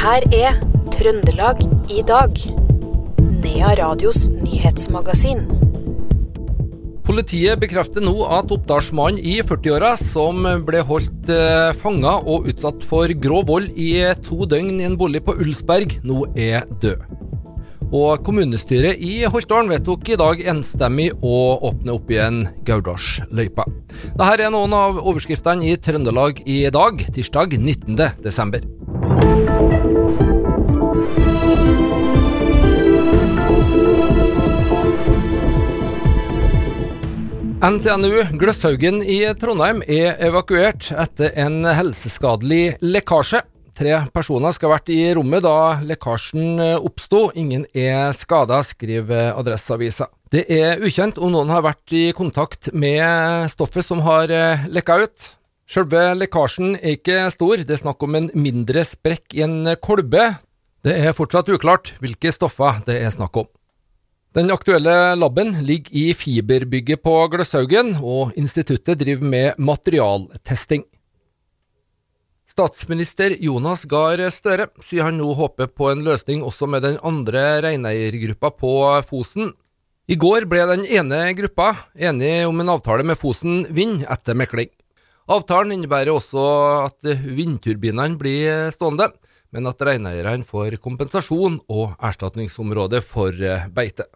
her er Trøndelag i dag. Nea Radios nyhetsmagasin. Politiet bekrefter nå at Oppdalsmannen i 40-åra, som ble holdt eh, fanga og utsatt for grov vold i to døgn i en bolig på Ulsberg, nå er død. Og kommunestyret i Holtålen vedtok i dag enstemmig å åpne opp igjen Gaurdalsløypa. Dette er noen av overskriftene i Trøndelag i dag, tirsdag 19. NTNU Gløshaugen i Trondheim er evakuert etter en helseskadelig lekkasje. Tre personer skal ha vært i rommet da lekkasjen oppsto. Ingen er skada, skriver Adresseavisa. Det er ukjent om noen har vært i kontakt med stoffet som har lekka ut. Selve lekkasjen er ikke stor, det er snakk om en mindre sprekk i en kolbe. Det er fortsatt uklart hvilke stoffer det er snakk om. Den aktuelle laben ligger i fiberbygget på Gløshaugen, og instituttet driver med materialtesting. Statsminister Jonas Gahr Støre sier han nå håper på en løsning også med den andre reineiergruppa på Fosen. I går ble den ene gruppa enig om en avtale med Fosen Vind etter mekling. Avtalen innebærer også at vindturbinene blir stående, men at reineierne får kompensasjon og erstatningsområde for beite.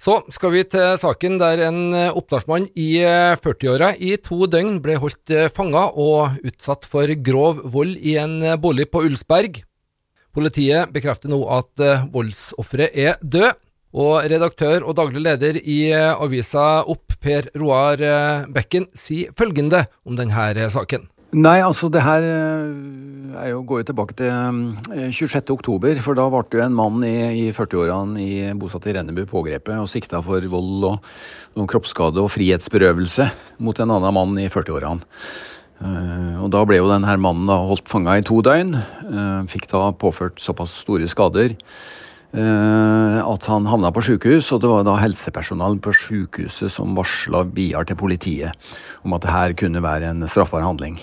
Så skal vi til saken der en oppdalsmann i 40-åra i to døgn ble holdt fanga og utsatt for grov vold i en bolig på Ulsberg. Politiet bekrefter nå at voldsofferet er død, og redaktør og daglig leder i avisa Opp, Per Roar Bekken, sier følgende om denne saken. Nei, altså det her er jo, går jo tilbake til 26. oktober, for da ble jo en mann i, i 40-årene bosatt i Rennebu pågrepet og sikta for vold og, noen kroppsskade og frihetsberøvelse mot en annen mann i 40-årene. Og Da ble jo denne mannen da holdt fanga i to døgn. Fikk da påført såpass store skader at han havna på sykehus, og det var da helsepersonell på sykehuset som varsla videre til politiet om at det her kunne være en straffbar handling.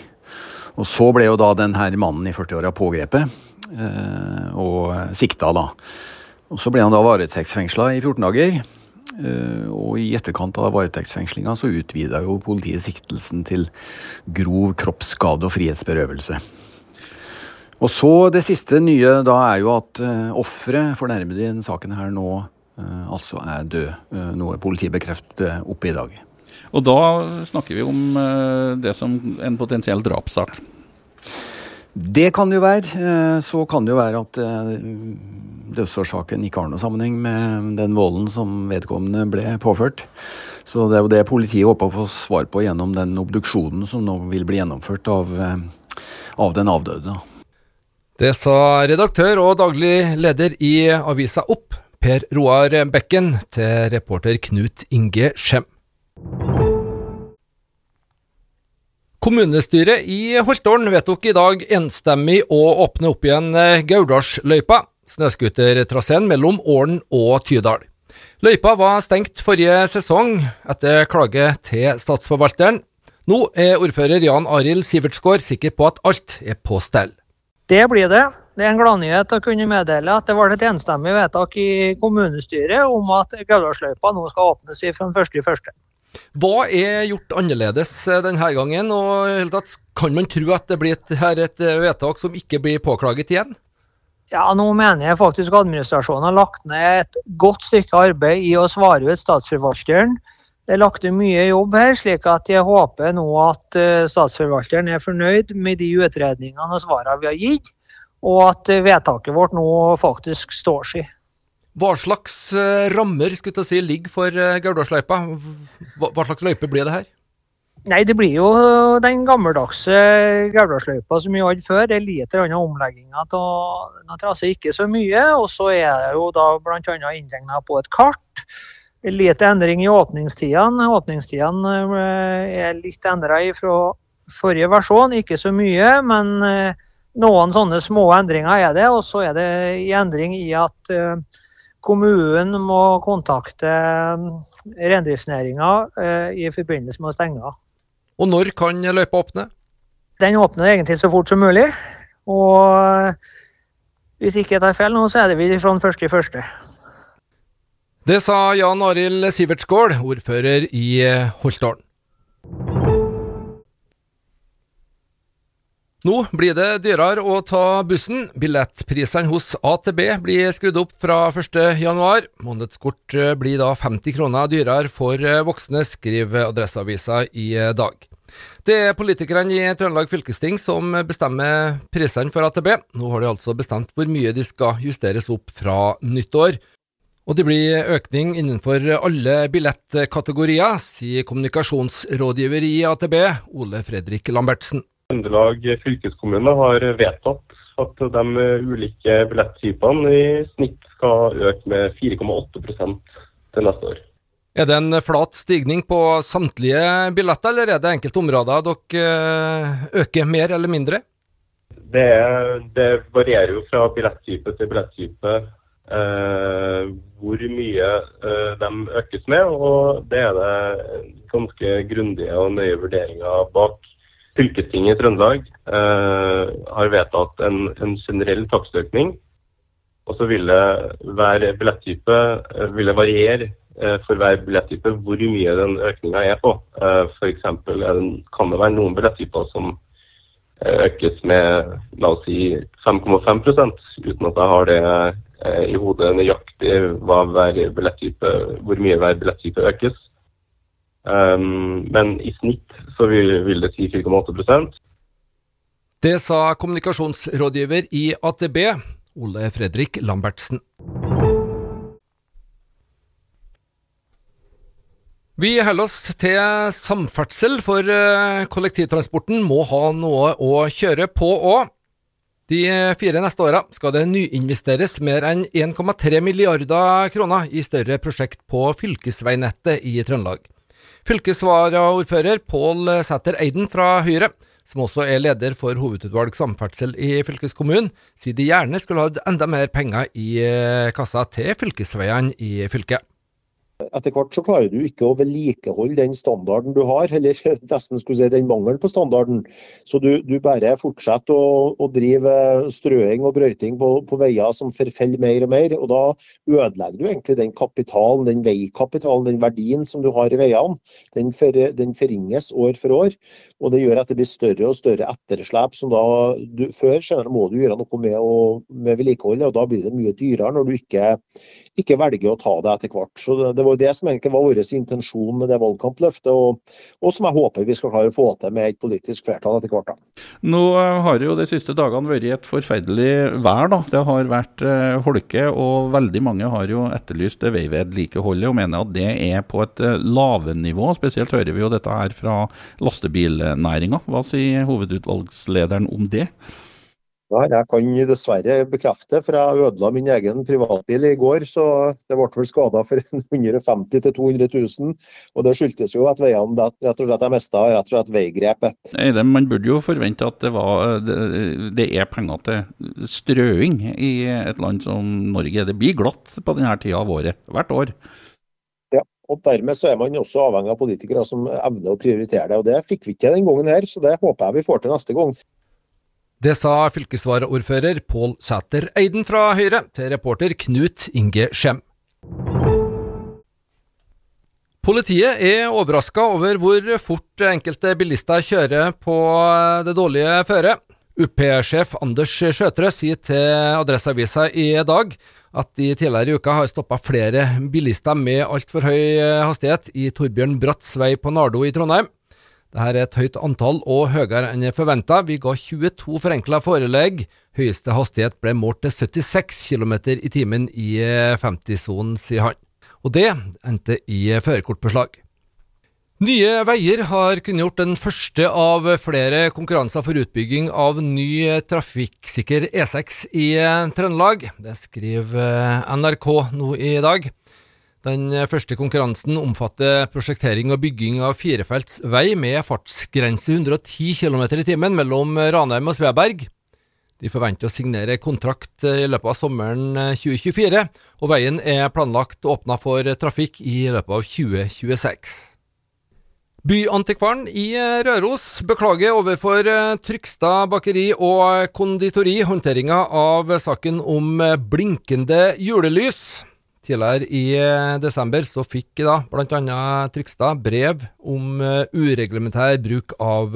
Og så ble jo da den her mannen i 40-åra pågrepet eh, og sikta, da. Og så ble han da varetektsfengsla i 14 dager. Eh, og i etterkant av varetektsfengslinga så utvida jo politiet siktelsen til grov kroppsskade og frihetsberøvelse. Og så det siste nye da er jo at uh, offeret fornærmede i denne saken her nå altså er død. Noe politiet bekreftet oppe i dag. Og da snakker vi om uh, det som en potensiell drapssak. Det kan det jo være. Så kan det jo være at dødsårsaken ikke har noe sammenheng med den volden som vedkommende ble påført. Så det er jo det politiet håper å få svar på gjennom den obduksjonen som nå vil bli gjennomført av, av den avdøde. Det sa redaktør og daglig leder i avisa Opp, Per Roar Bekken, til reporter Knut Inge Skjem. Kommunestyret i Holtålen vedtok i dag enstemmig å åpne opp igjen Gaurdalsløypa, snøscootertraseen mellom Ålen og Tydal. Løypa var stengt forrige sesong etter klage til Statsforvalteren. Nå er ordfører Jan Arild Sivertsgaard sikker på at alt er på stell. Det blir det. Det er en gladnyhet å kunne meddele at det ble et enstemmig vedtak i kommunestyret om at Gaularsløypa nå skal åpnes fra den 1.1. Hva er gjort annerledes denne gangen, og kan man tro at det blir et, et vedtak som ikke blir påklaget igjen? Ja, Nå mener jeg faktisk administrasjonen har lagt ned et godt stykke arbeid i å svare ut statsforvalteren. Det er lagt ned mye jobb her, slik at jeg håper nå at statsforvalteren er fornøyd med de utredningene og svarene vi har gitt, og at vedtaket vårt nå faktisk står seg. Hva slags rammer skulle si, ligger for Gaurdalsløypa? Hva slags løype blir det her? Nei, Det blir jo den gammeldagse Gaurdalsløypa som vi hadde før. Det er litt omlegginger av trasé, ikke så mye. Og så er det jo da bl.a. inntegna på et kart. Litt endring i åpningstidene. Åpningstidene er litt endra fra forrige versjon, ikke så mye. Men noen sånne små endringer er det. Og så er det en endring i at kommunen må kontakte reindriftsnæringa i forbindelse med å stenge. Og når kan løypa åpne? Den åpner egentlig så fort som mulig. Og hvis ikke jeg tar feil nå, så er det vi fra den første i første. Det sa Jan Arild Sivertsgård, ordfører i Holtålen. Nå blir det dyrere å ta bussen. Billettprisene hos AtB blir skrudd opp fra 1.1. Månedskort blir da 50 kroner dyrere for voksne, skriver Adresseavisa i dag. Det er politikerne i Trøndelag fylkesting som bestemmer prisene for AtB. Nå har de altså bestemt hvor mye de skal justeres opp fra nyttår. Og det blir økning innenfor alle billettkategorier, sier kommunikasjonsrådgiver i AtB, Ole Fredrik Lambertsen. Trøndelag fylkeskommune har vedtatt at de ulike billetttypene i snitt skal øke med 4,8% til neste år. Er det en flat stigning på samtlige billetter, eller er det enkelte områder dere eh, øker mer eller mindre? Det, det varierer jo fra billetttype til billetttype eh, hvor mye eh, de økes med, og det er det ganske grundige og nøye vurderinger bak. Fylkestinget i Trøndelag eh, har vedtatt en, en generell takstøkning. Og så vil det hver billettype ville variere eh, for hver billettype hvor mye den økninga er på. Eh, F.eks. kan det være noen billettyper som eh, økes med la oss si 5,5% uten at jeg har det eh, i hodet nøyaktig hver hvor mye hver billettype økes. Um, men i snitt så vil, vil det si 4,8 Det sa kommunikasjonsrådgiver i AtB, Ole Fredrik Lambertsen. Vi holder oss til samferdsel, for eh, kollektivtransporten må ha noe å kjøre på òg. De fire neste åra skal det nyinvesteres mer enn 1,3 milliarder kroner i større prosjekt på fylkesveinettet i Trøndelag. Fylkesvaraordfører Pål Sæter Eiden fra Høyre, som også er leder for hovedutvalg samferdsel i fylkeskommunen, sier de gjerne skulle hatt enda mer penger i kassa til fylkesveiene i fylket. Etter hvert så klarer du ikke å vedlikeholde den standarden du har, eller nesten skulle si den mangelen på standarden. Så du, du bare fortsetter å, å, drive strøing og brøyting på, på veier som forfeller mer og mer. og Da ødelegger du egentlig den kapitalen, den veikapitalen, den verdien som du har i veiene. Den, for, den forringes år for år. og Det gjør at det blir større og større etterslep. som da du, Før senere må du gjøre noe med, å, med vedlikeholdet, og da blir det mye dyrere når du ikke, ikke velger å ta det etter hvert. Så det, det var det som egentlig var vår intensjon med det valgkampløftet, og, og, som jeg håper vi skal klare å få til med et politisk flertall etter hvert. Da. Nå har jo de siste dagene vært et forferdelig vær. da. Det har vært eh, holke, og veldig mange har jo etterlyst veivedlikeholdet og mener at det er på et eh, lave nivå. Spesielt hører vi jo dette her fra lastebilnæringa. Hva sier hovedutvalgslederen om det? Ja, jeg kan dessverre bekrefte, for jeg ødela min egen privatbil i går. Så det ble vel skada for 150 000-200 000. Og det skyldtes jo at veiene rett og slett jeg mista rett og slett veigrepet. Eide, man burde jo forvente at det, var, det, det, er penger til strøing i et land som Norge. Det blir glatt på denne tida av året, hvert år. Ja, og Dermed så er man også avhengig av politikere som evner å prioritere det. og Det fikk vi ikke den gangen her, så det håper jeg vi får til neste gang. Det sa fylkesvaraordfører Pål Sæter Eiden fra Høyre til reporter Knut Inge Skjem. Politiet er overraska over hvor fort enkelte bilister kjører på det dårlige føret. UP-sjef Anders Skjøtre sier til Adresseavisa i dag at de tidligere i uka har stoppa flere bilister med altfor høy hastighet i Torbjørn Bratts vei på Nardo i Trondheim. Dette er et høyt antall og høyere enn forventa. Vi ga 22 forenkla forelegg. Høyeste hastighet ble målt til 76 km i timen i 50-sonen, sier han. Og det endte i førerkortbeslag. Nye Veier har kunngjort den første av flere konkurranser for utbygging av ny trafikksikker E6 i Trøndelag. Det skriver NRK nå i dag. Den første konkurransen omfatter prosjektering og bygging av firefelts vei med fartsgrense 110 km i timen mellom Ranheim og Sveberg. De forventer å signere kontrakt i løpet av sommeren 2024, og veien er planlagt åpna for trafikk i løpet av 2026. Byantikvaren i eh, Røros beklager overfor Trykstad Trygstad bakeri og konditori håndteringa av saken om eh, blinkende julelys. Tidligere i desember så fikk da bl.a. Trygstad brev om ureglementær bruk av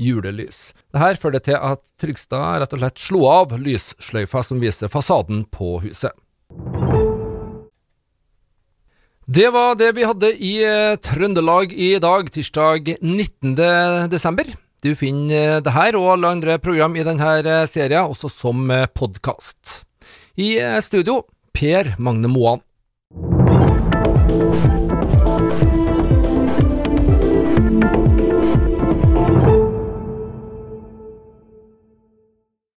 julelys. Dette førte til at Trygstad rett og slett slo av lyssløyfa som viser fasaden på huset. Det var det vi hadde i eh, Trøndelag i dag, tirsdag 19. desember. Du finner det her og alle andre program i denne eh, serien også som eh, podkast. I studio Per Magne Moan.